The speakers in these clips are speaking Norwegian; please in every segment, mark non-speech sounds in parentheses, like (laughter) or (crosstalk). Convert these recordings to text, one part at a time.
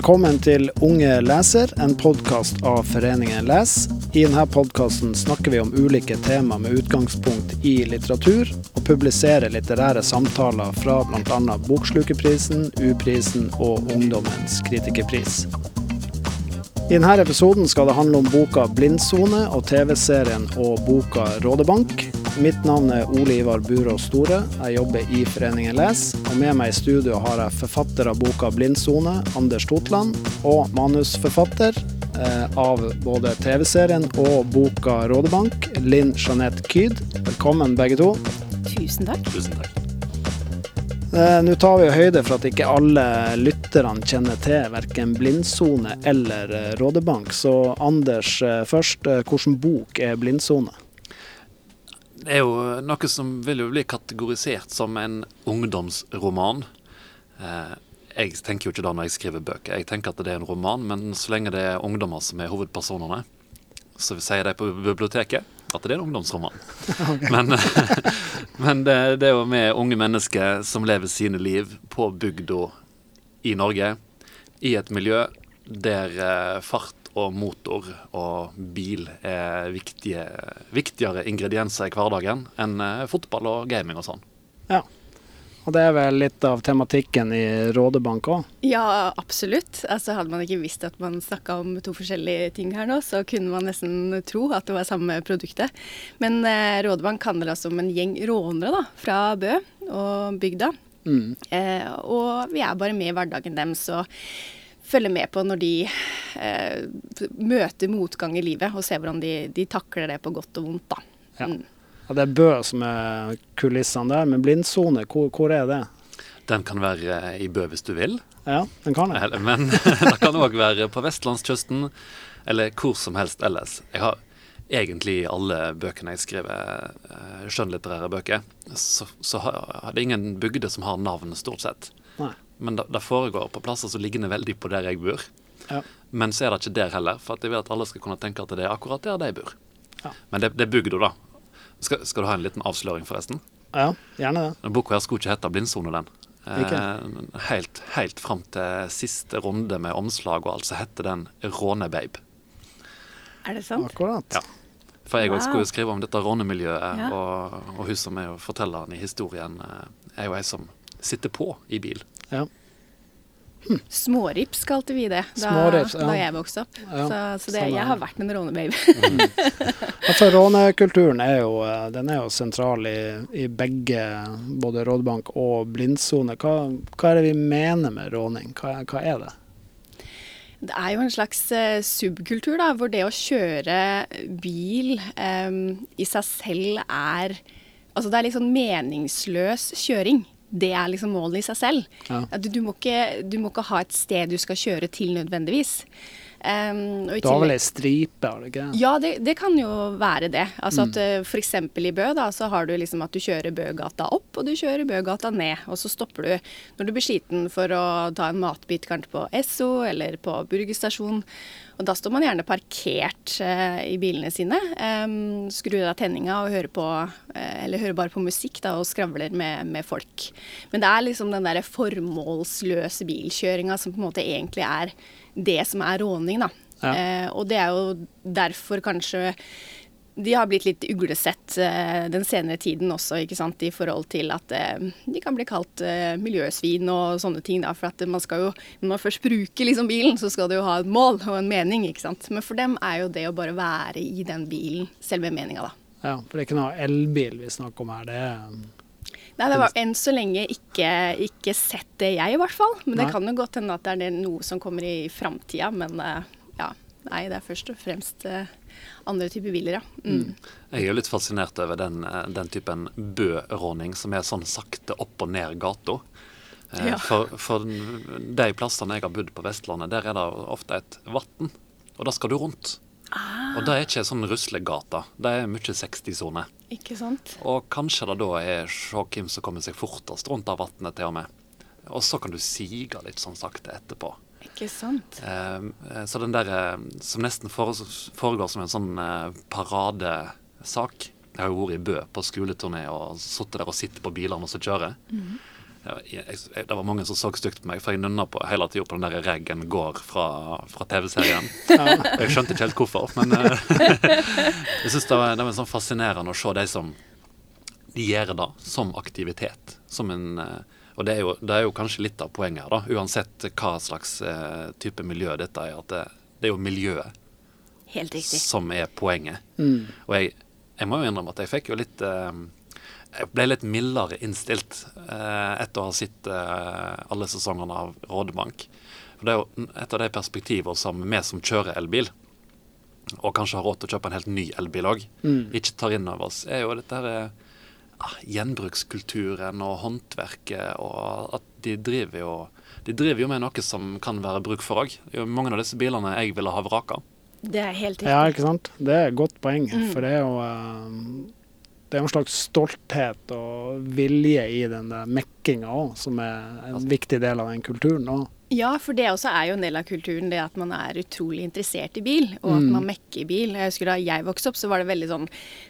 Velkommen til Unge leser, en podkast av Foreningen Les. I denne podkasten snakker vi om ulike tema med utgangspunkt i litteratur, og publiserer litterære samtaler fra bl.a. Bokslukerprisen, U-prisen og Ungdommens kritikerpris. I denne episoden skal det handle om boka 'Blindsone' og TV-serien og boka 'Rådebank'. Mitt navn er Ole Ivar Burås Store. Jeg jobber i Foreningen Les. Og med meg i studio har jeg forfatter av boka 'Blindsone', Anders Totland, og manusforfatter eh, av både TV-serien og boka 'Rådebank', Linn Jeanette Kyd. Velkommen, begge to. Tusen takk. Tusen takk. Eh, Nå tar vi høyde for at ikke alle lytterne kjenner til verken blindsone eller eh, Rådebank. Så Anders, først, hvilken bok er blindsone? Det er jo noe som vil jo bli kategorisert som en ungdomsroman. Eh, jeg tenker jo ikke da når jeg skriver bøker. Jeg tenker at det er en roman, men så lenge det er ungdommer som er hovedpersonene, så sier de på biblioteket at det er en ungdomsroman. (laughs) Men, (laughs) men det, det er jo med unge mennesker som lever sine liv på bygda i Norge, i et miljø der eh, fart og motor og bil er viktige, viktigere ingredienser i hverdagen enn eh, fotball og gaming og sånn. Ja. Og det er vel litt av tematikken i Rådebank òg? Ja, absolutt. Altså, hadde man ikke visst at man snakka om to forskjellige ting her nå, så kunne man nesten tro at det var samme produktet. Men eh, Rådebank handler altså om en gjeng rånere da, fra Bø og bygda. Mm. Eh, og vi er bare med i hverdagen deres og følger med på når de eh, møter motgang i livet, og ser hvordan de, de takler det på godt og vondt. da. Ja. ja. Det er Bø som er kulissene der, men blindsone, hvor, hvor er det? Den kan være i Bø hvis du vil, Ja, den kan jeg. men (laughs) den kan òg være på vestlandskysten eller hvor som helst ellers. Jeg har egentlig i alle bøkene jeg skriver, eh, skjønnlitterære bøker, så, så har det ingen bygder som har navn, stort sett. Nei. Men det, det foregår på plasser som ligner veldig på der jeg bor. Ja. Men så er det ikke der heller, for at jeg vil at alle skal kunne tenke at det er akkurat der de bor. Ja. Men det, det er bygda, da. Skal, skal du ha en liten avsløring, forresten? ja, gjerne det. Denne boka her skulle ikke hete Blindsone, den. Eh, helt, helt fram til siste runde med omslag og alt, så heter den Rånebabe. Er det sant? Akkurat. Ja. For jeg òg Wow. skulle skrive om dette rånemiljøet, Ja. og, og hun som er jo fortelleren i historien, eh, er jo ei som sitter på i bil. Ja. Smårips kalte vi det da, Smårips, ja. da jeg vokste opp. Ja, Så, så det, jeg har vært en rånebabe. (laughs) Altså, Rånekulturen er jo, eh, den er jo sentral i, i begge, både rådbank og blindsone. Hva, hva er det vi mener med råning? Hva, hva er det? Det er jo en slags eh, subkultur, da, hvor det å kjøre bil eh, i seg selv er Altså det er litt sånn meningsløs kjøring. Det er liksom målet i seg selv. Ja. Du, du, må ikke, du må ikke ha et sted du skal kjøre til nødvendigvis. Um, Du har vel ei stripe, har det ikke? ja, det, det kan jo være det. Altså Mm. at uh, F.eks. i Bø da, så har du liksom at du kjører Bøgata opp, og du kjører Bøgata ned. Og så stopper du når du blir sliten for å ta en matbit kanskje på Esso eller på burgerstasjon. Og da står man gjerne parkert uh, i bilene sine. Um, skrur av tenninga og hører på, uh, eller hører bare på musikk da, og skravler med, med folk. Men det er liksom den derre formålsløse bilkjøringa som på en måte egentlig er det som er råning, da. Ja. Eh, og det er jo derfor kanskje de har blitt litt uglesett eh, den senere tiden også, ikke sant, i forhold til at eh, de kan bli kalt eh, miljøsvin og sånne ting. da, For at man skal jo, når man først bruker liksom bilen, så skal det jo ha et mål og en mening. ikke sant. Men for dem er jo det å bare være i den bilen selve meninga, da. Ja, for det er ikke noe elbil vi snakker om her. Det er Nei, det var enn så lenge ikke, ikke sett det, jeg i hvert fall. Men det Nei. kan jo godt hende at det er noe som kommer i framtida. Men eh, ja, nei, det er først og fremst eh, andre typer biler, ja. Mm. Jeg er jo litt fascinert over den, eh, den typen Bø-råning som er sånn sakte opp og ned gata. Ja. For, for de plassene jeg har bodd på Vestlandet, der er det ofte et vann, og da skal du rundt. Og det er ikke sånn ruslegata. det er mye 60-sone. Ikke sant? Og kanskje det da er se hvem som kommer seg fortest rundt av vannet til og med. Og så kan du sige litt sånn sakte etterpå. Ikke sant? Eh, eh, så den der eh, som nesten foregår som en sånn eh, paradesak Jeg har jo vært i Bø på skoleturné og sittet der og sittet på bilene så kjører. Jeg, jeg, Det var mange som så stygt på meg, for jeg nynna på hele tida på den der Reggen går fra, fra TV-serien. (laughs) Ja. Jeg skjønte ikke helt hvorfor, men uh, (laughs) jeg syns det, var, det var sånn fascinerende å se de som de gjør det som aktivitet. Som en, uh, og det er, jo, det er, jo, kanskje litt av poenget her, da, uansett hva slags uh, type miljø dette er. at det, det er jo miljøet som er poenget. Mm. Og jeg, jeg, må jo innrømme at jeg fikk jo litt jeg ble litt mildere innstilt eh, etter å ha sett eh, alle sesongene av Rådebank. For Det er jo et av de perspektivene som vi som kjører elbil, og kanskje har råd til å kjøpe en helt ny elbil òg, mm. ikke tar inn over oss, er jo dette her, ah, gjenbrukskulturen og håndverket, og at de driver jo de driver jo med noe som kan være bruk for òg. Mange av disse bilene jeg ville ha vraka. Det er helt riktig. Ja, ikke sant. Det er et godt poeng. Mm. For det er jo uh, det er en slags stolthet og vilje i den mekkinga òg, som er en viktig del av den kulturen. Også. Ja, for det også er jo en del av kulturen, det at man er utrolig interessert i bil, og at mm. man mekker bil. Jeg husker Da jeg vokste opp, så var det veldig sånn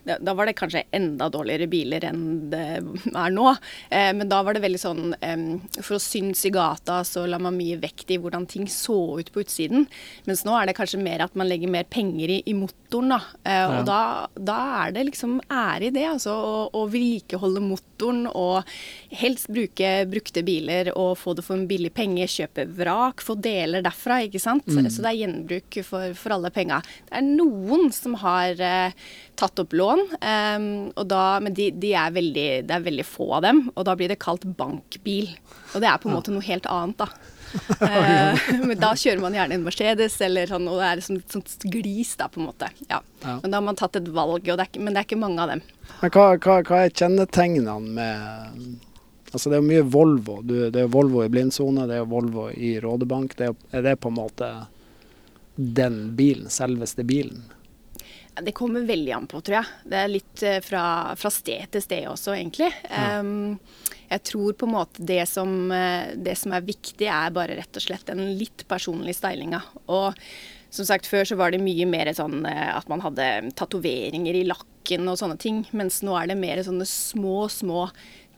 Da, da var det kanskje enda dårligere biler enn det er nå. Eh, men da var det veldig sånn eh, For å synes i gata, så la man mye vekt i hvordan ting så ut på utsiden. Mens nå er det kanskje mer at man legger mer penger i, i motoren, da. Eh, ja. Og da, da, er det liksom ære i det, altså. Å vedlikeholde motoren og helst bruke brukte biler og få det for en billig penge. Kjøpe vrak, få deler derfra, ikke sant. Mm. Så det er gjenbruk for, for alle penga. Det er noen som har eh, tatt opp lån, um, da, men de, de er veldig, det er veldig få av dem. Og da blir det kalt bankbil. Og det er på en måte noe helt annet, da. (laughs) uh, men da kjører man gjerne en Mercedes, eller sånn, og det er sånn, sånt glis, da, på en måte. Ja. Ja. Men da har man tatt et valg, det er, men det er ikke mange av dem. Men hva, hva, hva er kjennetegnene med Altså det er mye Volvo. Du, det er Volvo i blindsone, det er Volvo i Rådebank. Det er, er, det på en måte den bilen, selveste bilen? Det kommer veldig an på, tror jeg. Det er litt eh, fra, fra sted til sted også, egentlig. Ja. Um, jeg tror på en måte det som, eh, det som, er viktig, er bare rett og slett den litt personlige stylinga. Og som sagt, før så var det mye mer sånn eh, at man hadde tatoveringer i lakken og sånne ting. Mens nå er det mer sånne små, små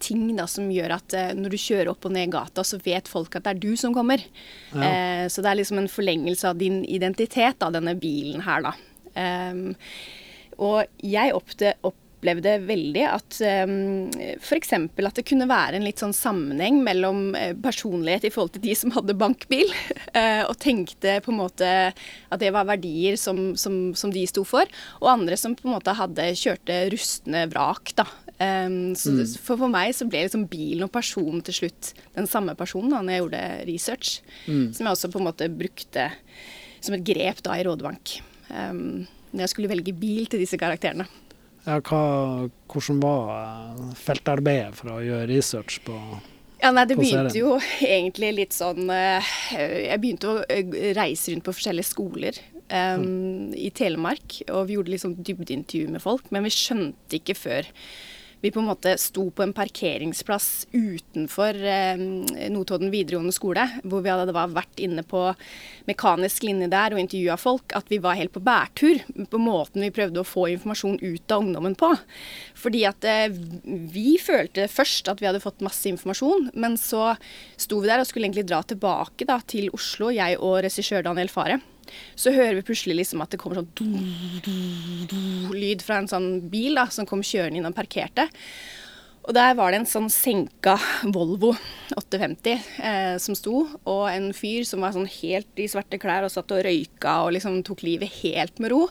ting da, som gjør at eh, når du kjører opp og ned gata, så vet folk at det er du som kommer. Ja. Eh, så det er liksom en forlengelse av din identitet, da, denne bilen her, da. Um, og jeg oppte, opplevde veldig at um, f.eks. at det kunne være en litt sånn sammenheng mellom eh, personlighet i forhold til de som hadde bankbil, uh, (laughs) og tenkte på en måte at det var verdier som, som, som, de sto for, og andre som på en måte hadde kjørte rustne vrak. da. Um, så mm. for, for meg så ble liksom bilen og personen til slutt den samme personen da når jeg gjorde research, mm. som jeg også på en måte brukte som et grep da i Rådebank. Um, når jeg skulle velge bil til disse karakterene. Ja, hva, hvordan var eh, feltarbeidet for å gjøre research på ja, nei, Det begynte jo (laughs) egentlig litt sånn eh, Jeg begynte å eh, reise rundt på forskjellige skoler um, i Telemark. Og vi gjorde liksom dybdeintervju med folk, men vi skjønte ikke før vi på en måte sto på en parkeringsplass utenfor eh, Notodden videregående skole, hvor vi hadde vært inne på mekanisk linje der og intervjua folk, at vi var helt på bærtur på måten vi prøvde å få informasjon ut av ungdommen på. Fordi at eh, vi følte først at vi hadde fått masse informasjon, men så sto vi der og skulle egentlig dra tilbake da, til Oslo, jeg og regissør Daniel Fare. Så hører vi plutselig liksom at det kommer sånn du, du, du, lyd fra en sånn bil da, som kom kjørende inn og parkerte. Og der var det en sånn senka Volvo 850 eh, som sto, og en fyr som var sånn helt i svarte klær og satt og røyka og liksom tok livet helt med ro.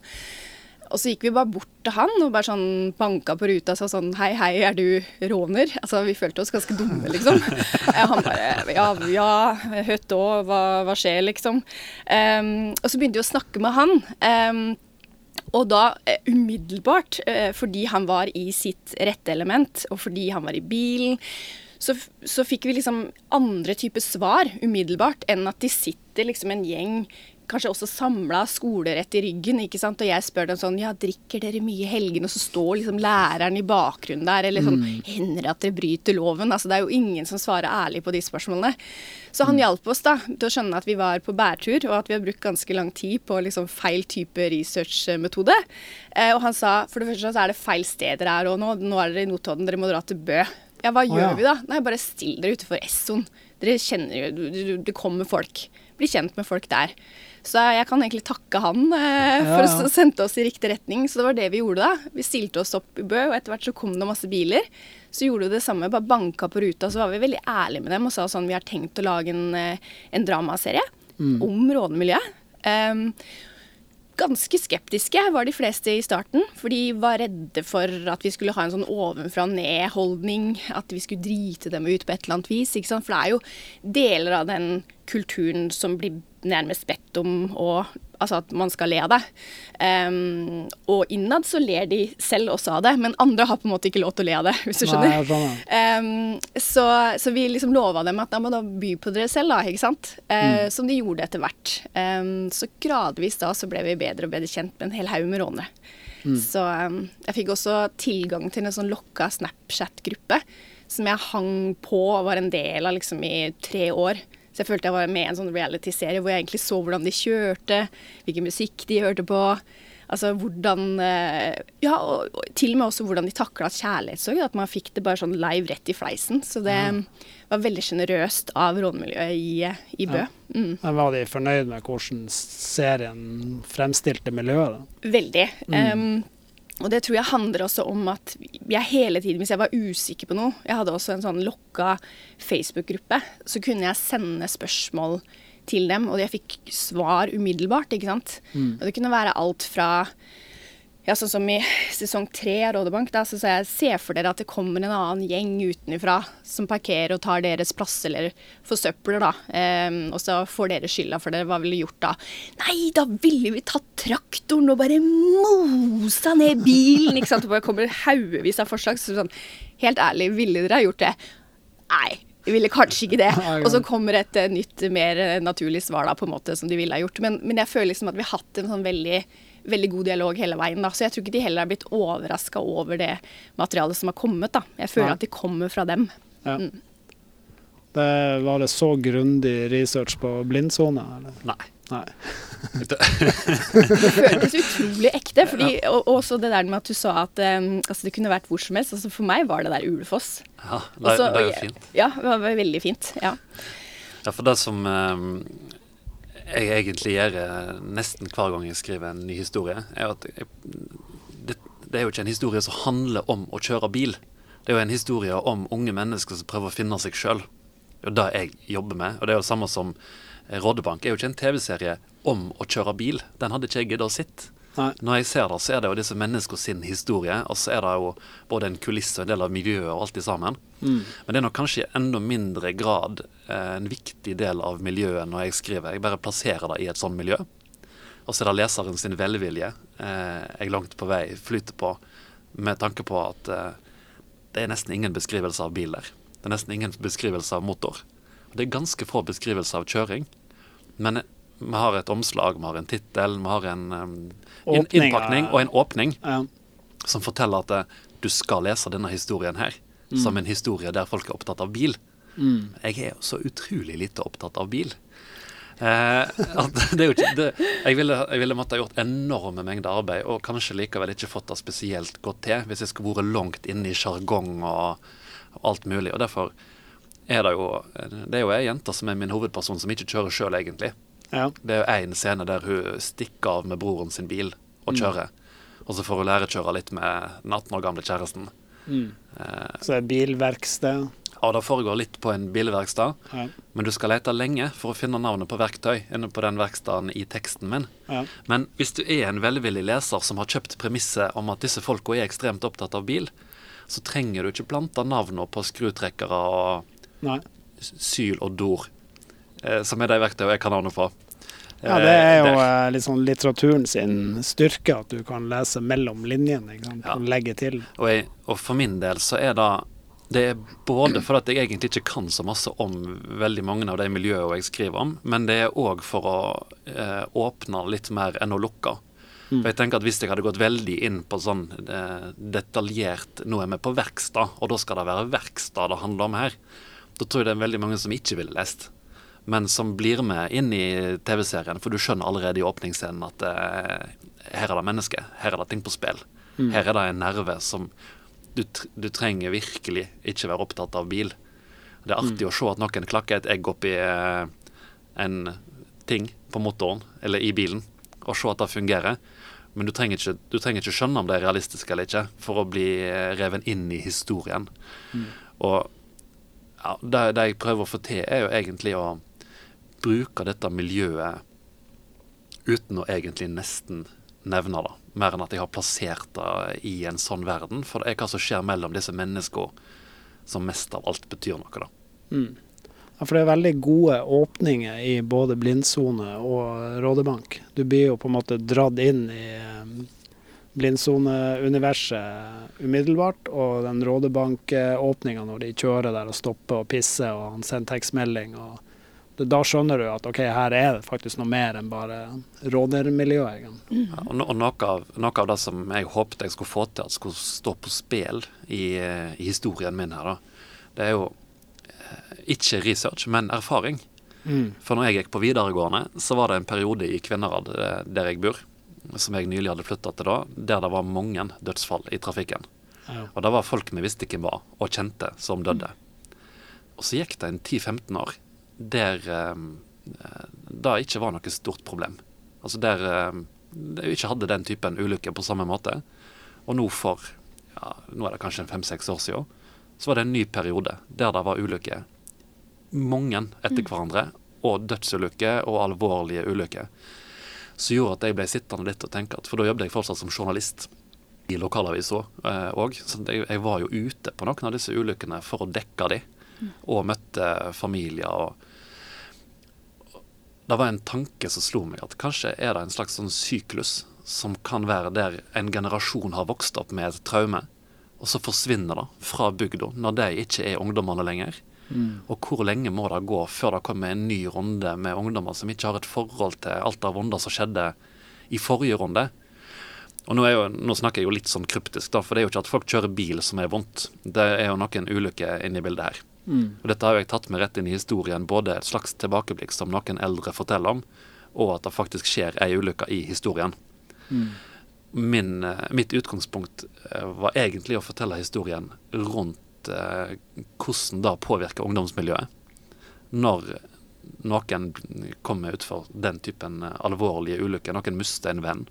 Og så gikk vi bare bort til han og bare sånn banka på ruta og sa sånn Hei, hei, er du råner? Altså, vi følte oss ganske dumme, liksom. (laughs) han bare Ja, ja, høtt òg, hva, hva, skjer, liksom? Um, og så begynte vi å snakke med han. Um, og da uh, umiddelbart, uh, fordi han var i sitt rette element, og fordi han var i bilen, så, så, fikk vi liksom andre typer svar umiddelbart enn at de sitter liksom en gjeng kanskje også samla skolerett i ryggen. ikke sant? Og jeg spør dem sånn Ja, drikker dere mye i helgene? Og så står liksom læreren i bakgrunnen der. Eller sånn mm. Hender det at dere bryter loven? Altså det er jo ingen som svarer ærlig på de spørsmålene. Så han mm. hjalp oss da til å skjønne at vi var på bærtur, og at vi har brukt ganske lang tid på liksom feil type researchmetode. Eh, og han sa for det første så er det feil sted dere er og nå. Nå er dere i Notodden, dere må dra til Bø. Ja, hva oh, gjør ja. vi da? Nei, bare still dere utenfor Essoen. Dere kjenner jo Det kommer folk. Bli kjent med folk der. Så jeg kan egentlig takke han eh, for Ja, ja. å sende sendte oss i riktig retning. Så det var det vi gjorde da. Vi stilte oss opp i Bø, og etter hvert så kom det masse biler. Så gjorde vi det samme, bare banka på ruta. Så var vi veldig ærlige med dem og sa sånn vi har tenkt å lage en, eh, en dramaserie om rånemiljøet. Um, ganske skeptiske var de fleste i starten, for de var redde for at vi skulle ha en sånn ovenfra-og-ned-holdning, at vi skulle drite dem ut på et eller annet vis. For det er jo deler av den kulturen som blir nærmest bedt om å Altså at man skal le av det. Um, og innad så ler de selv også av det, men andre har på en måte ikke lov til å le av det, hvis du skjønner. Nei. Um, så, så vi liksom lova dem at da må da by på dere selv, da, ikke sant. Eh, Som de gjorde etter hvert. Um, så gradvis da så ble vi bedre og bedre kjent med en hel haug med rånere. Så um, jeg fikk også tilgang til en sånn lokka Snapchat-gruppe som jeg hang på og var en del av liksom i tre år. Så jeg følte jeg var med i en sånn reality-serie hvor jeg egentlig så hvordan de kjørte, hvilken musikk de hørte på. Altså hvordan eh, Ja, og, og til og med også hvordan de takla kjærlighetssorg. At man fikk det bare sånn live rett i fleisen. Så det var veldig sjenerøst av rånemiljøet i, i Bø. Ja. Mm. Men var de fornøyd med hvordan serien fremstilte miljøet? da? Veldig. Um, og det tror jeg handler også om at jeg hele tiden, hvis jeg var usikker på noe Jeg hadde også en sånn lokka Facebook-gruppe. Så kunne jeg sende spørsmål til dem, og jeg fikk svar umiddelbart. ikke sant? Og det kunne være alt fra ja, sånn som i sesong tre av Rådebank, da, så sa jeg se for dere at det kommer en annen gjeng utenfra som parkerer og tar deres plass eller forsøpler, da. Um, og så får dere skylda for det. Hva ville du gjort da? Nei, da ville vi tatt traktoren og bare mosa ned bilen, ikke sant. Det kommer haugevis av forslag. Så sånn, helt ærlig, ville dere ha gjort det? Nei. Vi ville kanskje ikke det. (laughs) Og så kommer et eh, nytt, mer eh, naturlig svar da, på en måte som de ville ha gjort. Men, men jeg føler liksom at vi har hatt en sånn veldig veldig god dialog hele veien. da, Så jeg tror ikke de heller er blitt overraska over det materialet som har kommet. da. Jeg føler Nei. at de kommer fra dem. Ja. Det var det så grundig research på blindsone? eller? Nei. Nei. (laughs) Det føltes utrolig ekte. fordi, og, og også det der med at du sa at um, altså det kunne vært hvor som helst. altså For meg var det der Ulefoss. Ja, det, Også- det er jo fint. Ja, det var veldig fint. ja. Ja, for det som eh, jeg egentlig gjør eh, nesten hver gang jeg skriver en ny historie, er at jeg, det, det er jo ikke en historie som handler om å kjøre bil. Det er jo en historie om unge mennesker som prøver å finne seg sjøl. Det er det jeg jobber med. Og det er jo det samme som Rådebank. Det er jo ikke en TV-serie om å kjøre bil. Den hadde ikke jeg giddet å sitte. Nei. Når jeg ser det, så er det jo disse menneskene sin historie, og så er det jo både en kulisse og en del av miljøet og alt det sammen. Men det er nok kanskje i enda mindre grad eh, en viktig del av miljøet når jeg skriver. Jeg bare plasserer det i et sånt miljø. Og så er det leseren sin velvilje eh, jeg langt på vei flyter på, med tanke på at eh, det er nesten ingen beskrivelse av bil der. Det er nesten ingen beskrivelse av motor. Og det er ganske få beskrivelser av kjøring. Men vi har et omslag, vi har en tittel, vi har en um, inn, innpakning og en åpning Ja. som forteller at uh, du skal lese denne historien her som en historie der folk er opptatt av bil. Jeg er jo så utrolig lite opptatt av bil. Eh, at (laughs) det jo ikke, det, jeg, ville, jeg ville måtte ha gjort enorme mengder arbeid, og kanskje likevel ikke fått det spesielt godt til hvis jeg skulle vært langt inne i sjargong og, og alt mulig. og Derfor er det jo Det er jo ei jente som er min hovedperson, som ikke kjører sjøl, egentlig. Ja. Det er jo én scene der hun stikker av med broren sin bil og kjører. Og så får hun lærekjøre litt med den 18 år gamle kjæresten. Eh, Så det er bilverksted. Ja, det foregår litt på en bilverkstad, Ja. men du skal lete lenge for å finne navnet på verktøy inne på den verkstaden i teksten min. Ja. Men hvis du er en velvillig leser som har kjøpt premisset om at disse folka er ekstremt opptatt av bil, så trenger du ikke plante navnene på skrutrekkere og Nei. syl og dor, som er de verktøyene jeg kan navnet på. Ja, det er jo Eh, eh, litt sånn litteraturen sin styrke, at du kan lese mellom linjene. Ikke sant? Ja. Kan legge til. Og, jeg, og for min del så er det Det er både (clears throat) for at jeg egentlig ikke kan så masse om veldig mange av de miljøene jeg skriver om, men det er òg for å eh, åpne litt mer enn å lukke. For jeg tenker at Hvis jeg hadde gått veldig inn på sånn eh, detaljert Nå er vi på verkstad, og da skal det være verkstad det handler om her. Da tror jeg det er veldig mange som ikke ville lest. Men som blir med inn i TV-serien, for du skjønner allerede i åpningsscenen at eh, her er det mennesker, her er det ting på spill. Her er det en nerve som du, du, trenger virkelig ikke være opptatt av bil. Det er artig mm. å se at noen klakker et egg oppi eh, en ting på motoren eller i bilen, og se at det fungerer. Men du trenger, ikke, du trenger ikke skjønne om det er realistisk eller ikke, for å bli eh, reven inn i historien. Mm. Og ja, det, det, jeg prøver å få til, er jo egentlig å bruke dette miljøet uten å egentlig nesten nevne det. Mer enn at jeg har plassert det i en sånn verden. For det er hva som skjer mellom disse menneskene som mest av alt betyr noe, da. Mm. Ja, for det er veldig gode åpninger i både blindsone og Rådebank. Du blir jo på en måte dratt inn i eh, blindsoneuniverset umiddelbart. Og den Rådebank-åpninga når de kjører der og stopper og pisser og han sender tekstmelding. og da skjønner du at ok, her er det faktisk noe mer enn bare rånermiljøet. Ja, og, og noe, av, noe, av, det som jeg håpet jeg skulle få til at skulle stå på spill i, i historien min her, da, det er jo eh, ikke research, men erfaring. Mm. For når jeg gikk på videregående, så var det en periode i Kvinnherad, eh, der jeg bor, som jeg nylig hadde flytta til da, der det var mange dødsfall i trafikken. Ja. Og det var folk vi visste hvem var, og kjente, som døde. Mm. Og så gikk det en 10-15 år der eh, det ikke var noe stort problem. Altså der eh, de ikke hadde den typen ulykker på samme måte. Og nå for ja, nå er det kanskje fem-seks år siden, så var det en ny periode der det var ulykker. Mange etter mm. hverandre, og dødsulykker og alvorlige ulykker. Som gjorde at jeg ble sittende litt og tenke at For da jobbet jeg fortsatt som journalist i lokalavisa òg. Eh, så jeg, jeg, var jo ute på noen av disse ulykkene for å dekke de, mm. og møtte familier. og det var en tanke som slo meg, at kanskje er det en slags sånn syklus som kan være der en generasjon har vokst opp med et traume, og så forsvinner det fra bygda når de ikke er ungdommene lenger. Mm. Og hvor lenge må det gå før det kommer en ny runde med ungdommer som ikke har et forhold til alt det vonde som skjedde i forrige runde? Og nå, jo, nå, snakker jeg jo litt sånn kryptisk, da, for det er jo ikke at folk kjører bil som er vondt. Det er jo noen ulykker inne i bildet her. Mm. Og Dette har jeg tatt med rett inn i historien, både et slags tilbakeblikk som noen eldre forteller om, og at det faktisk skjer ei ulykke i historien. Mm. Min, eh, mitt utgangspunkt eh, var egentlig å fortelle historien rundt eh, hvordan det påvirker ungdomsmiljøet. Når noen kommer utfor den typen eh, alvorlige ulykker, noen mister en venn.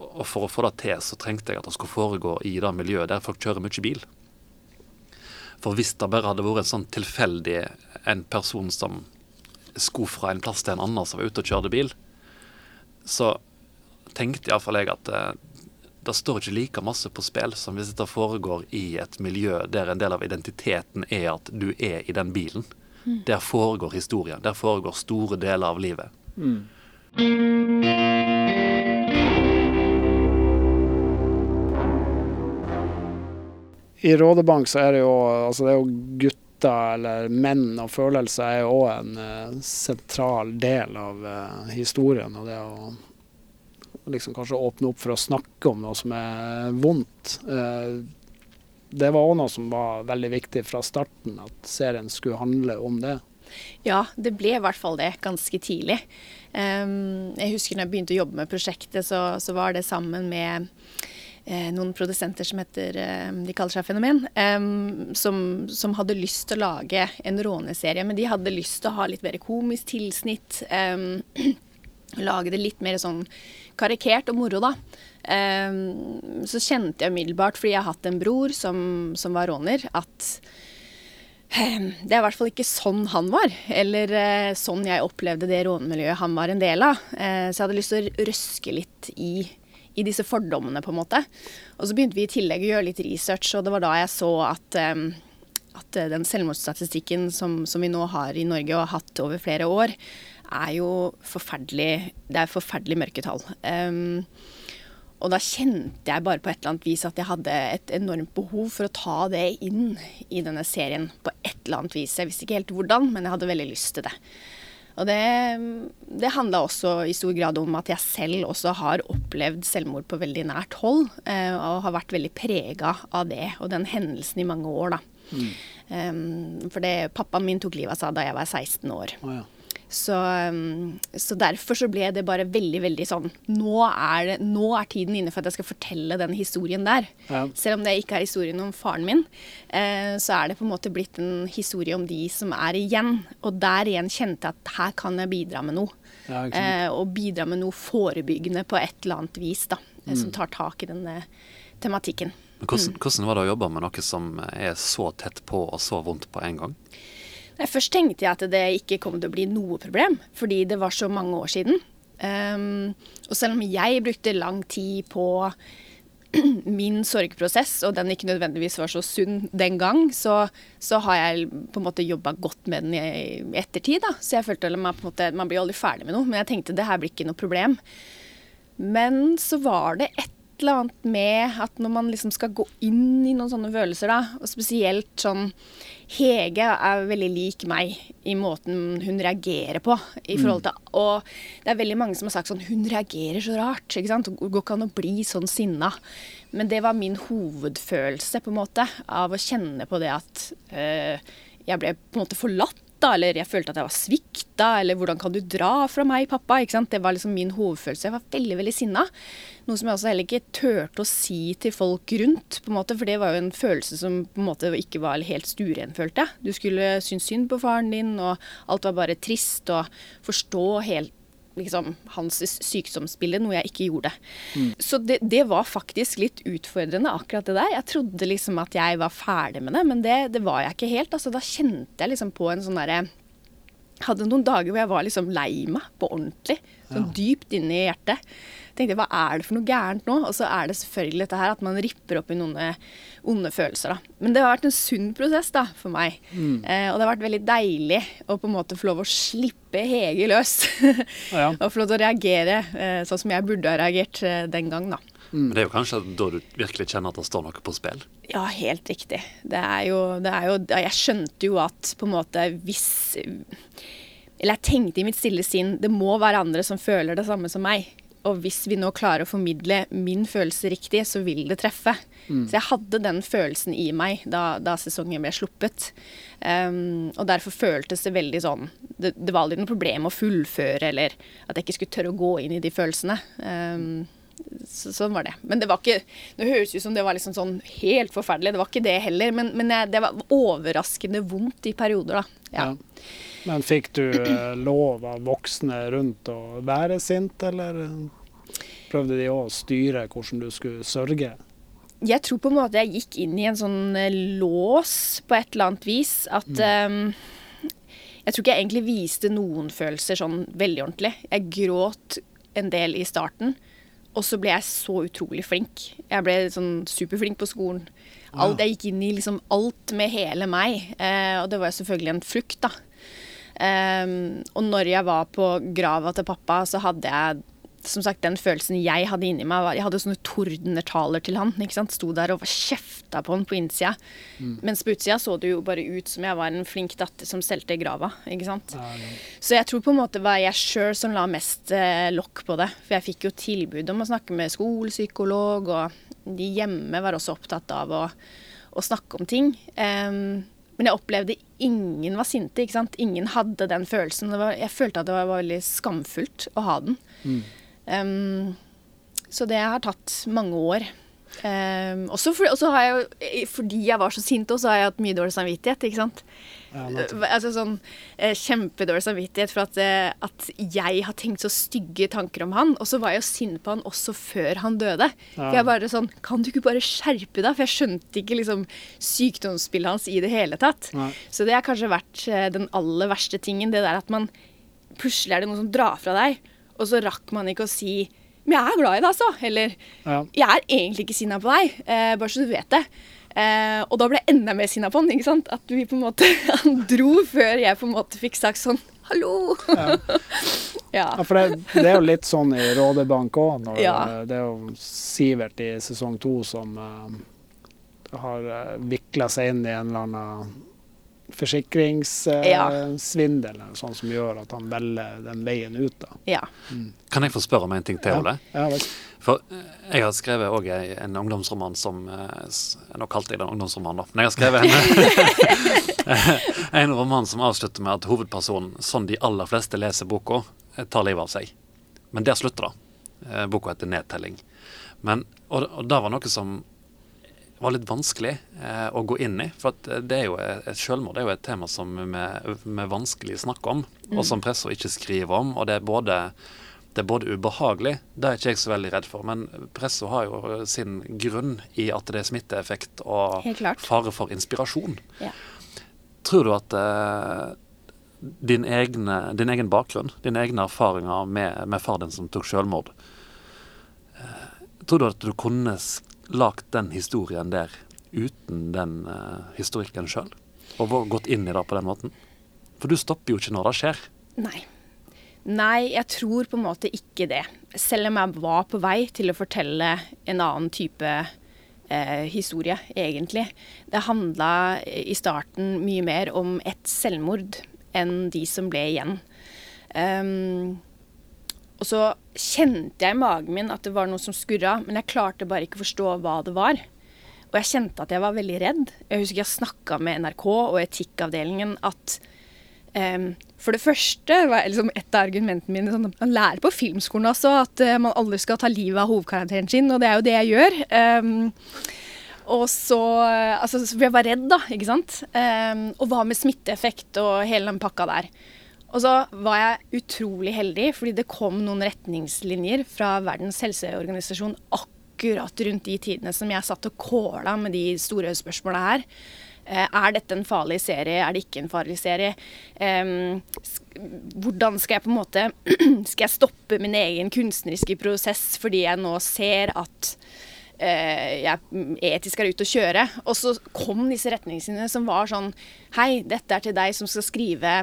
Og for å få det til, så trengte jeg at det skulle foregå i det miljøet der folk kjører mye bil. For hvis det bare hadde vært en sånn tilfeldig en person som skulle fra en plass til en annen som var ute og kjørte bil, så tenkte iallfall jeg at eh, det står ikke like masse på spill som hvis dette foregår i et miljø der en del av identiteten er at du er i den bilen. Mm. Der foregår historien. Der foregår store deler av livet. Mm. I Rådebank så er det jo altså det er jo gutter eller menn og følelser er jo òg en uh, sentral del av uh, historien. Og det å liksom kanskje åpne opp for å snakke om noe som er vondt. Uh, det var òg noe som var veldig viktig fra starten, at serien skulle handle om det. Ja, det ble i hvert fall det ganske tidlig. Um, jeg husker når jeg begynte å jobbe med prosjektet, så, så var det sammen med noen produsenter som heter eh, De kaller seg Fenomen. Eh, som, som, hadde lyst til å lage en råneserie, men de hadde lyst til å ha litt mer komisk tilsnitt. (clears throat) lage det litt mer sånn karikert og moro, da. så kjente jeg umiddelbart, fordi jeg har hatt en bror som, som var råner, at det er i hvert fall ikke sånn han var, eller eh, sånn jeg opplevde det rånemiljøet han var en del av. Eh, så jeg hadde lyst til å røske litt i i disse fordommene, på en måte. Og så begynte vi i tillegg å gjøre litt research, og det var da jeg så at, at den selvmordsstatistikken som, som, vi nå har i Norge og har hatt over flere år, er jo forferdelig Det er forferdelig mørke tall. Um, og da kjente jeg bare på et eller annet vis at jeg hadde et enormt behov for å ta det inn i denne serien på et eller annet vis. Jeg visste ikke helt hvordan, men jeg hadde veldig lyst til det. Og det, det handla også i stor grad om at jeg selv også har opplevd selvmord på veldig nært hold, eh, og har vært veldig prega av det og den hendelsen i mange år, da. Mm. Um, for det, pappaen min tok livet av seg da jeg var 16 år. Oh, ja. Så, um, så, derfor så ble det bare veldig, veldig sånn nå er, det, nå er, tiden inne for at jeg skal fortelle den historien der. Ja. Selv om det ikke er historien om faren min, eh, så er det på en måte blitt en historie om de som er igjen. Og der igjen kjente jeg at her kan jeg bidra med noe. Ja, eh, og bidra med noe forebyggende på et eller annet vis, da. Mm. Som tar tak i denne tematikken. Hvordan, mm. hvordan, var det å jobbe med noe som er så tett på og så vondt på en gang? Først tenkte jeg at det ikke kom til å bli noe problem, fordi det var så mange år siden. Um, og selv om jeg brukte lang tid på (clears throat) min sorgprosess, og den ikke nødvendigvis var så sunn den gang, så, så har jeg på en måte jobba godt med den i ettertid. Da. Så jeg følte at man, på en måte, man blir aldri ferdig med noe, men jeg tenkte det her blir ikke noe problem. Men så var det et eller annet med at når man liksom skal gå inn i noen sånne følelser, da, og spesielt sånn Hege er veldig lik meg i måten hun reagerer på. i forhold til, mm. Og det er veldig mange som har sagt sånn Hun reagerer så rart. ikke sant? Går ikke an å bli sånn sinna. Men det var min hovedfølelse, på en måte, av å kjenne på det at øh, jeg ble på en måte forlatt da, eller jeg følte at jeg var svikta, eller hvordan kan du dra fra meg, pappa? Det var liksom min hovedfølelse. Jeg var veldig, veldig sinna. Noe som jeg også heller ikke turte å si til folk rundt, på en måte, for det var jo en følelse som på en måte ikke var helt stueren, følte jeg. Du skulle synes synd på faren din, og alt var bare trist, og forstå helt liksom, hans sykdomsbilde, noe jeg ikke gjorde. Mm. Så det, det, var faktisk litt utfordrende, akkurat det der. Jeg trodde liksom at jeg var ferdig med det, men det, det var jeg ikke helt. Altså, da kjente jeg liksom på en sånn derre Hadde noen dager hvor jeg var liksom lei meg på ordentlig. Sånn ja. dypt i hjertet tenkte jeg hva er det for noe gærent nå? Og så er det selvfølgelig dette her at man ripper opp i noen onde følelser, da. Men det har vært en sunn prosess da, for meg. Mm. Eh, og det har vært veldig deilig å på en måte få lov å slippe Hege løs. ja. (laughs) og få lov til å reagere eh, sånn som jeg burde ha reagert eh, den gang, da. Mm. Det er jo kanskje da du virkelig kjenner at det står noe på spill? Ja, helt riktig. Det er jo, det er jo Jeg skjønte jo at på en måte hvis Eller jeg tenkte i mitt stille sinn det må være andre som føler det samme som meg. Og hvis vi nå klarer å formidle min følelse riktig, så vil det treffe. Mm. Så jeg hadde den følelsen i meg da, da sesongen ble sluppet. Um, og derfor føltes det veldig sånn det, det, var aldri noe problem å fullføre, eller at jeg ikke skulle tørre å gå inn i de følelsene. Um, så, sånn var det. Men det var ikke Det høres ut som det var liksom sånn helt forferdelig. Det var ikke det heller. Men, men jeg, det var overraskende vondt i perioder, da. Ja. ja. Men fikk du eh, lov av voksne rundt å være sint, eller prøvde de å styre hvordan du skulle sørge? Jeg tror på en måte jeg gikk inn i en sånn eh, lås på et eller annet vis. At mm. um, Jeg tror ikke jeg egentlig viste noen følelser sånn veldig ordentlig. Jeg gråt en del i starten. Og så ble jeg så utrolig flink. Jeg ble sånn superflink på skolen. Alt, jeg gikk inn i liksom alt med hele meg. Eh, og det var selvfølgelig en frukt, da. Um, og når jeg var på grava til pappa, så hadde jeg som sagt, den følelsen jeg hadde inni meg Jeg hadde sånne tordenertaler til han. ikke sant? Sto der og kjefta på han på innsida. Mm. Mens på utsida så det jo bare ut som jeg var en flink datter som stelte grava. ikke sant? Ja, ja. Så jeg tror på en måte var jeg sjøl som la mest eh, lokk på det. For jeg fikk jo tilbud om å snakke med skolepsykolog, og de hjemme var også opptatt av å, å snakke om ting. Um, men jeg opplevde ingen var sinte. ikke sant? Ingen hadde den følelsen. Var, jeg følte at det var, var, veldig skamfullt å ha den. Mm. Um, så det har tatt mange år. Um, for, også har jeg jo, fordi jeg var så sint også, har jeg hatt mye dårlig samvittighet. ikke sant? Ja, altså sånn eh, Kjempedårlig samvittighet for at, eh, at, jeg har tenkt så stygge tanker om han. Og så var jeg jo sint på han også før han døde. Ja. Jeg bare sånn Kan du ikke bare skjerpe deg? For jeg skjønte ikke liksom sykdomsbildet hans i det hele tatt. Nei. Så det har kanskje vært eh, den aller verste tingen. Det der at man Plutselig er det noen som drar fra deg, og så rakk man ikke å si men jeg er glad i deg, altså. Eller ja. jeg er egentlig ikke sinna på deg, eh, bare så du vet det. Eh, og da ble jeg enda mer sinna på han. ikke sant? At vi på en måte, (laughs) Han dro før jeg på en måte fikk sagt sånn Hallo! Ja, (laughs) ja. ja for det, det, er jo litt sånn i Rådebank òg. Det er jo Sivert i sesong to som uh, har eh, vikla seg inn i en eller annen forsikringssvindel, eller sånn som gjør at han velger den veien ut. da. Ja. Mm. Kan jeg få spørre om en ting til, Ole? Ja, ja, For eh, jeg har skrevet òg en ungdomsroman som eh, Nå kalte jeg den ungdomsroman, da. Men jeg har skrevet en, (laughs) (laughs) en roman som avslutter med at hovedpersonen, sånn de aller fleste leser boka, eh, tar livet av seg. Men der slutter det. Eh, boka heter 'Nedtelling'. Men, og, og det var noe som var litt vanskelig eh, å gå inn i. For det er jo et selvmord det er jo et tema som vi vanskelig snakker om, mm. og som pressa ikke skriver om. Og det er, både, det er både ubehagelig, det er ikke jeg så veldig redd for, men pressa har jo sin grunn i at det er smitteeffekt og fare for inspirasjon. Ja. Tror du at eh, din, egne, din, egen bakgrunn, dine egne erfaringer med, med far din som tok selvmord, eh, tror du at du kunne lagt den historien der uten den uh, historikken sjøl? Og gått inn i det på den måten? For du stopper jo ikke når det skjer. Nei. Nei, jeg tror på en måte ikke det. Selv om jeg var på vei til å fortelle en annen type eh, historie, egentlig. Det handla i starten mye mer om et selvmord enn de som ble igjen. Um, og så kjente jeg i magen min at det var noe som skurra, men jeg klarte bare ikke å forstå hva det var. Og jeg kjente at jeg var veldig redd. Jeg husker jeg snakka med NRK og etikkavdelingen at um, For det første var liksom et av argumentene mine sånn man lærer på filmskolen altså at uh, man aldri skal ta livet av hovedkarakteren sin, og det er jo det jeg gjør. Um, og så Altså, jeg var redd, da, ikke sant. Um, og hva med smitteeffekt og hele den pakka der. Og så var jeg utrolig heldig, fordi det kom noen retningslinjer fra Verdens helseorganisasjon akkurat rundt de tidene som jeg satt og kåla med de store spørsmåla her. Eh, er dette en farlig serie? Er det ikke en farlig serie? Um, hvordan skal jeg på en måte (clears throat) Skal jeg stoppe min egen kunstneriske prosess fordi jeg nå ser at uh, jeg etisk er ute å kjøre? Og så kom disse retningslinjene som var sånn Hei, dette er til deg som skal skrive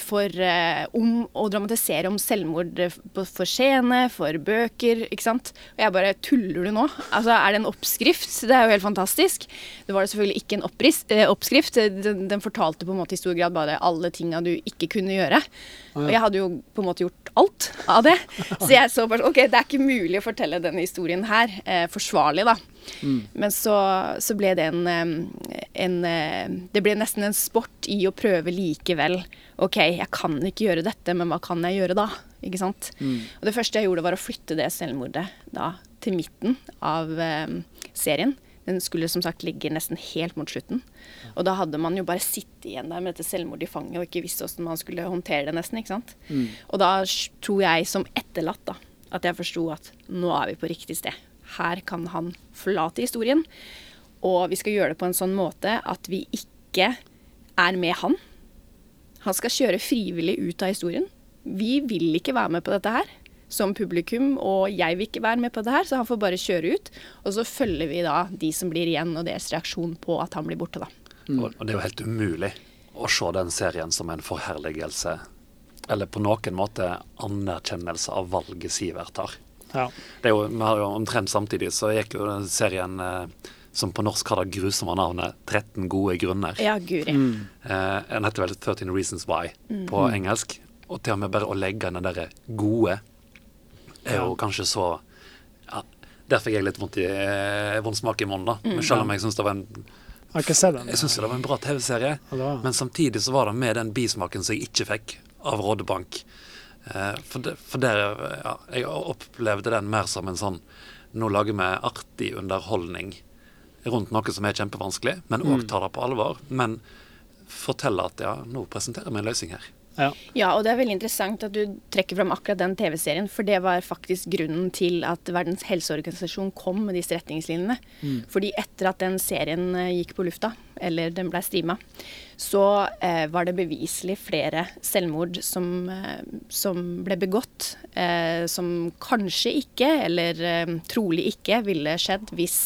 for, uh, om å dramatisere om selvmord for scene, for bøker, ikke sant. Og jeg bare Tuller du nå? Altså, er det en oppskrift? Det er jo helt fantastisk. Det var det selvfølgelig ikke en oppris, eh, oppskrift. Den, den, fortalte på en måte i stor grad bare alle tinga du ikke kunne gjøre. Og jeg hadde jo på en måte gjort alt av det. Så jeg så bare OK, det er ikke mulig å fortelle denne historien her eh, forsvarlig, da. Mm. Men så, så, ble det en, en, Det ble nesten en sport i å prøve likevel. OK, jeg kan ikke gjøre dette, men hva kan jeg gjøre da? Ikke sant? Mm. Og det første jeg gjorde, var å flytte det selvmordet da til midten av um, serien. Den skulle som sagt ligge nesten helt mot slutten. Og da hadde man jo bare sittet igjen der med dette selvmordet i fanget og ikke visst hvordan man skulle håndtere det, nesten. ikke sant? Mm. Og da tror jeg som etterlatt da, at jeg forsto at nå er vi på riktig sted. Her kan han forlate historien. Og vi skal gjøre det på en sånn måte at vi ikke er med han. Han skal kjøre frivillig ut av historien. Vi vil ikke være med på dette her som publikum, og jeg vil ikke være med på det her, så han får bare kjøre ut. Og så følger vi da de som blir igjen, og deres reaksjon på at han blir borte, da. Mm. Og det er jo helt umulig å se den serien som en forherligelse, eller på noen måte anerkjennelse av valget Sivert tar. Ja. Det er jo, vi har jo Omtrent samtidig så gikk jo den serien eh, som på norsk har det grusomme navnet 13 gode grunner. Ja, guri. Mm. Eh, den heter vel 13 Reasons Why mm. på engelsk. Og til og med bare å legge inn den derre gode er jo kanskje så ja, Der fikk jeg litt vondt, i, eh, vond smak i munnen, da. Men selv om jeg syns det var en jeg har ikke sett den. Jeg syns det var en bra TV-serie, men samtidig så var det med den bismaken som jeg ikke fikk av Rådebank. Eh, for, det, for der, ja, jeg opplevde den mer som en sånn Nå lager vi artig underholdning rundt noe som er kjempevanskelig, men òg mm. tar det på alvor. Men forteller at ja, nå presenterer vi en løsning her. Ja. ja. og det er veldig interessant at du trekker fram akkurat den TV-serien, for det var faktisk grunnen til at Verdens helseorganisasjon kom med disse retningslinjene. Mm. Fordi etter at den serien eh, gikk på lufta, eller den ble streama, så eh, var det beviselig flere selvmord som, eh, som ble begått, eh, som kanskje ikke, eller eh, trolig ikke, ville skjedd hvis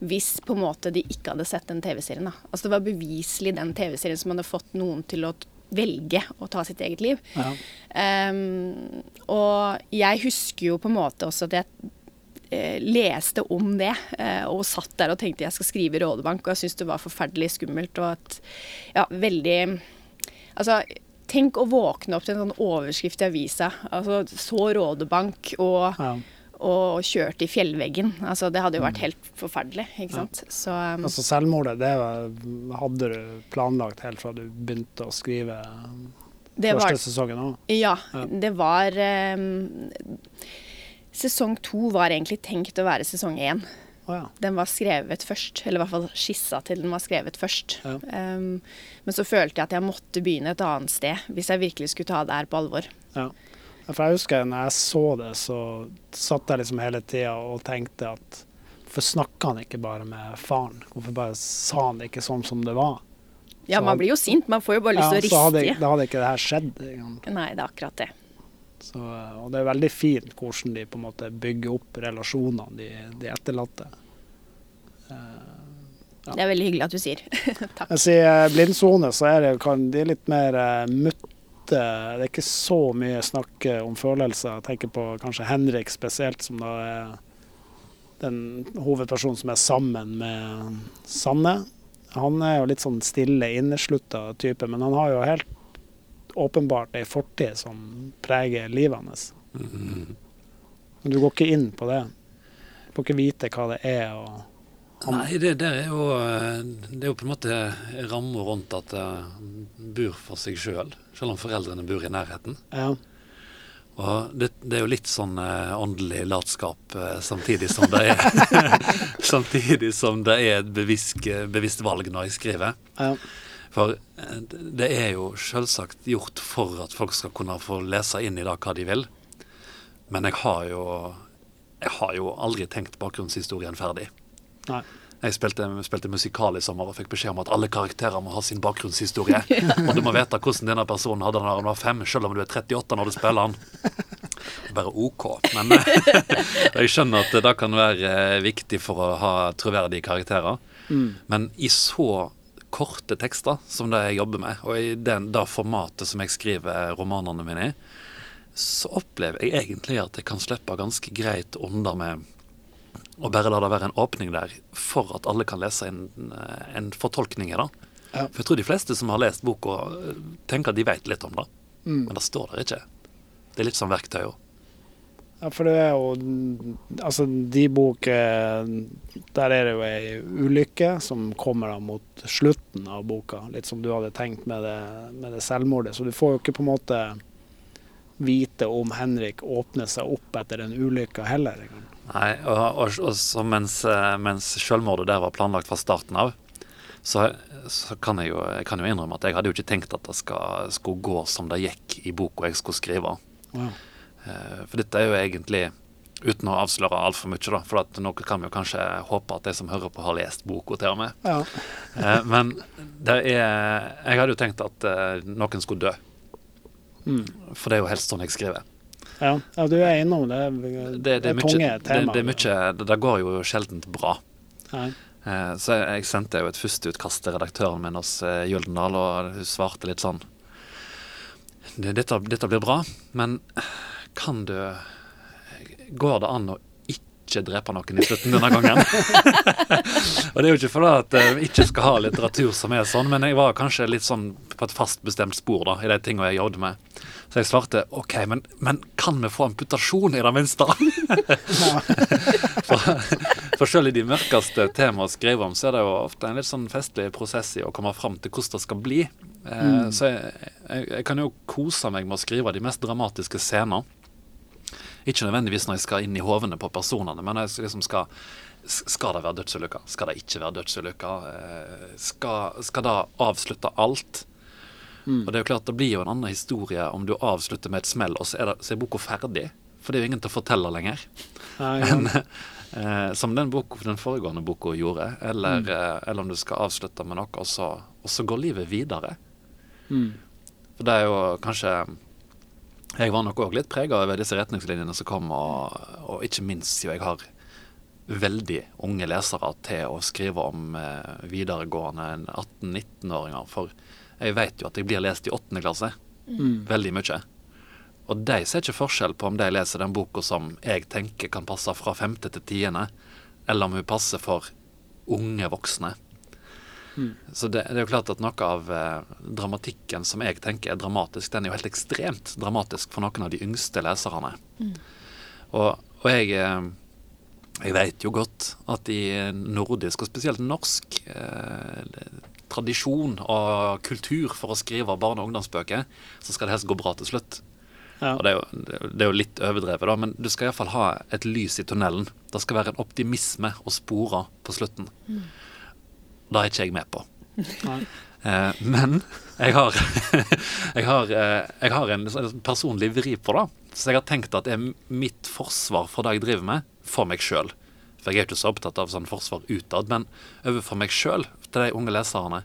hvis på en måte de ikke hadde sett den TV-serien. Altså Det var beviselig den TV-serien som hadde fått noen til å velge å ta sitt eget liv. Ja. Um, og jeg husker jo på en måte også at jeg eh, leste om det, eh, og satt der og tenkte jeg skal skrive i Rådebank, og jeg syntes det var forferdelig skummelt og at Ja, veldig Altså, tenk å våkne opp til en sånn overskrift i avisa. Altså, så Rådebank og ja og kjørt i fjellveggen. Altså, det hadde jo vært helt forferdelig, ikke sant. Så um, Altså selvmordet, det hadde du planlagt helt fra du begynte å skrive det første var, sesongen òg? ja, Ja. det var um, Sesong to var egentlig tenkt å være sesong én. Oh, ja. Den var skrevet først, eller i hvert fall skissa til den var skrevet først. Ja. Um, men så følte jeg at jeg måtte begynne et annet sted, hvis jeg virkelig skulle ta det her på alvor. Ja. For jeg husker når jeg så det, så satt jeg liksom hele tida og tenkte at hvorfor snakka han ikke bare med faren? Hvorfor bare sa han det ikke sånn som det var? Ja, Så man blir jo sint, man får jo bare lyst til å så hadde, riste i. da hadde ikke det her skjedd. ikke? Nei, det er akkurat det. Så, og det er veldig fint hvordan de på en måte bygger opp relasjonene, de, de etterlatte. Ja. Det er veldig hyggelig at du sier. (laughs) Takk. Jeg sier blindsone, så er det, kan, de er litt mer uh, mutte. Det er ikke så mye snakk eh, om følelser. Jeg tenker på kanskje Henrik spesielt, som da er den hovedpersonen som er sammen med Sanne. Han er jo litt sånn stille, inneslutta type, men han har jo helt åpenbart ei fortid som preger livet hans. Mm. Men du går ikke inn på det. Du får ikke vite hva det er. og Nei, det, det, er jo, eh, det er jo på en måte rammer rundt at det bor for seg sjøl, selv, selv om foreldrene bor i nærheten. ja, Og det, det er jo litt sånn eh, åndelig latskap eh, samtidig som det er (laughs) Samtidig som det er et bevisst, bevisst valg når jeg skriver. ja, For det er jo selvsagt gjort for at folk skal kunne få lese inn i det hva de vil. Men jeg har jo, jeg har jo aldri tenkt bakgrunnshistorien ferdig. Nei. Jeg spilte, spilte musikal i sommer og fikk beskjed om at alle karakterer må ha sin bakgrunnshistorie. (laughs) Og du må vite hvordan denne personen hadde det da han var fem, selv om du er 38 når du spiller han. Bare OK. Men (laughs) jeg skjønner at det kan være eh, viktig for å ha troverdige karakterer. Mm. Men i så korte tekster som det jeg jobber med, og i den, det formatet som jeg skriver romanene mine i, så opplever jeg egentlig at jeg kan slippe ganske greit under med å bare la det være en åpning der for at alle kan lese en, en fortolkning i det. Ja. For jeg tror de fleste som har lest boka, tenker at de vet litt om det. Mm. Men det står der ikke. Det er litt som verktøy òg. Ja, for det er jo Altså, de bok eh, Der er det jo ei ulykke som kommer da mot slutten av boka. Litt som du hadde tenkt med det, med det selvmordet. Så du får jo ikke på en måte vite om Henrik åpner seg opp etter den ulykka heller. sant? Nei, og, og, og mens, eh, mens selvmordet der var planlagt fra starten av, så, så kan jeg jo jeg kan jo innrømme at jeg hadde jo ikke tenkt at det skal, skulle gå som det gikk i boka jeg skulle skrive. Ja. Eh, For dette er jo egentlig Uten å avsløre altfor mye, da. For at noe kan vi jo kanskje håpe at de som hører på, har lest boka til og med. Ja. Eh, Men er Jeg hadde jo tenkt at noen skulle dø. Mm. For det er jo helst sånn jeg skriver. Ja. ja, du er innom det. Det, Det, det, er tunge det, temaer. det, mye, det, det går jo sjeldent bra. Nei. Eh, Så jeg, jeg sendte jo et førsteutkast til redaktøren min hos eh, Gyldendal, og hun svarte litt sånn dette, dette blir bra, men kan du Går det an å ikke drepe noen i slutten denne gangen? (laughs) og det er jo ikke fordi at jeg vi ikke skal ha litteratur som er sånn, men jeg var kanskje litt sånn på et fast bestemt spor da, i de tingene jeg jobbet med. Så jeg svarte OK, men, men kan vi få amputasjon i det minste? (laughs) for, for selv i de mørkeste temaene å skrive om, så er det jo ofte en litt sånn festlig prosess i å komme fram til hvordan det skal bli. Eh, Så jeg, jeg, jeg kan jo kose meg med å skrive de mest dramatiske scener. Ikke nødvendigvis når jeg skal inn i hovene på personene, men jeg liksom skal Skal det være dødsulykker? Skal det ikke være dødsulykker? Eh, Skal, skal det avslutte alt? Og det er jo klart, det blir jo en annen historie om du avslutter med et smell, og så er, det, så er boka ferdig. For det er jo ingen til å fortelle lenger. Nei, ja. Men, eh, som den, bok, den foregående boka gjorde. Eller, eh, eller om du skal avslutte med noe, og så, og så går livet videre. Mm. For det er jo kanskje Jeg var nok òg litt prega over disse retningslinjene som kom, og, og ikke minst jo jeg har veldig unge lesere til å skrive om eh, videregående 18-19-åringer. For jeg vet jo at jeg blir lest i åttende klasse. Mm. Veldig mye. Og de ser ikke forskjell på om de leser den boka som jeg tenker kan passe fra femte til tiende, eller om hun passer for unge voksne. Mm. Så det, det er jo klart at noe av eh, dramatikken som jeg tenker er dramatisk, den er jo helt ekstremt dramatisk for noen av de yngste leserne. Og, Og jeg, eh, jeg vet jo godt at i nordisk, og spesielt norsk, eh, tradisjon og kultur for å skrive barne- og ungdomsbøker, så skal det helst gå bra til slutt. Ja. Og det er, jo, det er jo litt overdrevet, da, men du skal iallfall ha et lys i tunnelen. Det skal være en optimisme å spore på slutten. Det er ikke jeg med på. Eh, men jeg har, (laughs) jeg, har, eh, jeg har en sånn personlig vri på det. Så jeg har tenkt at det er mitt forsvar for det jeg driver med, for meg sjøl. For jeg er ikke så opptatt av sånn forsvar utad, men overfor meg sjøl, til de unge leserne,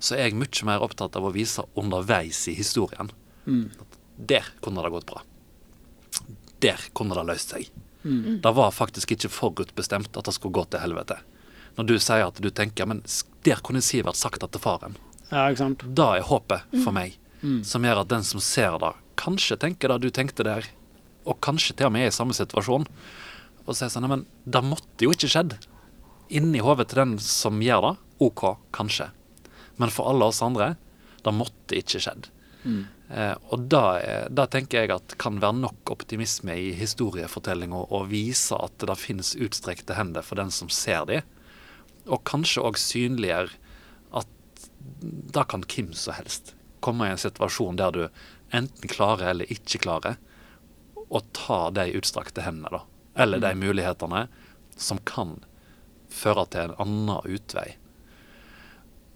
så er jeg mye mer opptatt av å vise underveis i historien. At der kunne det gått bra. Der kunne det løst seg. Det var faktisk ikke forutbestemt at det skulle gå til helvete. Når du sier at du tenker men der kunne Sivert sagt det til faren. ja, ikke sant. Det er håpet for meg, som gjør at den som ser det, kanskje tenker det du tenkte der, og kanskje til og med er i samme situasjon, og sier sånn men det måtte jo ikke skjedd. Inni hodet til den som gjør det, OK, kanskje. Men for alle oss andre, det måtte ikke skjedd. Eh, og da, da tenker jeg at kan være nok optimisme i historiefortelling og, og vise at det finnes utstrekte hender for den som ser de, og kanskje òg synliggjør at da kan hvem som helst komme i en situasjon der du enten klarer eller ikke klarer å ta de utstrakte hendene, da. Eller de mulighetene som kan føre til en annen utvei.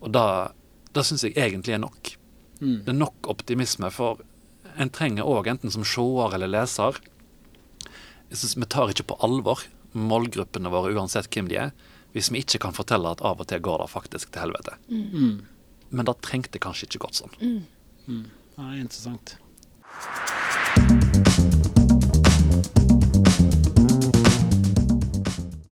Og da, da syns jeg egentlig er nok. Det er nok optimisme, for en trenger òg, enten som seer eller leser Jeg syns Vi tar ikke på alvor målgruppene våre, uansett hvem de er, hvis vi ikke kan fortelle at av og til går det faktisk til helvete. Men det trengte kanskje ikke gått sånn. Ja, interessant.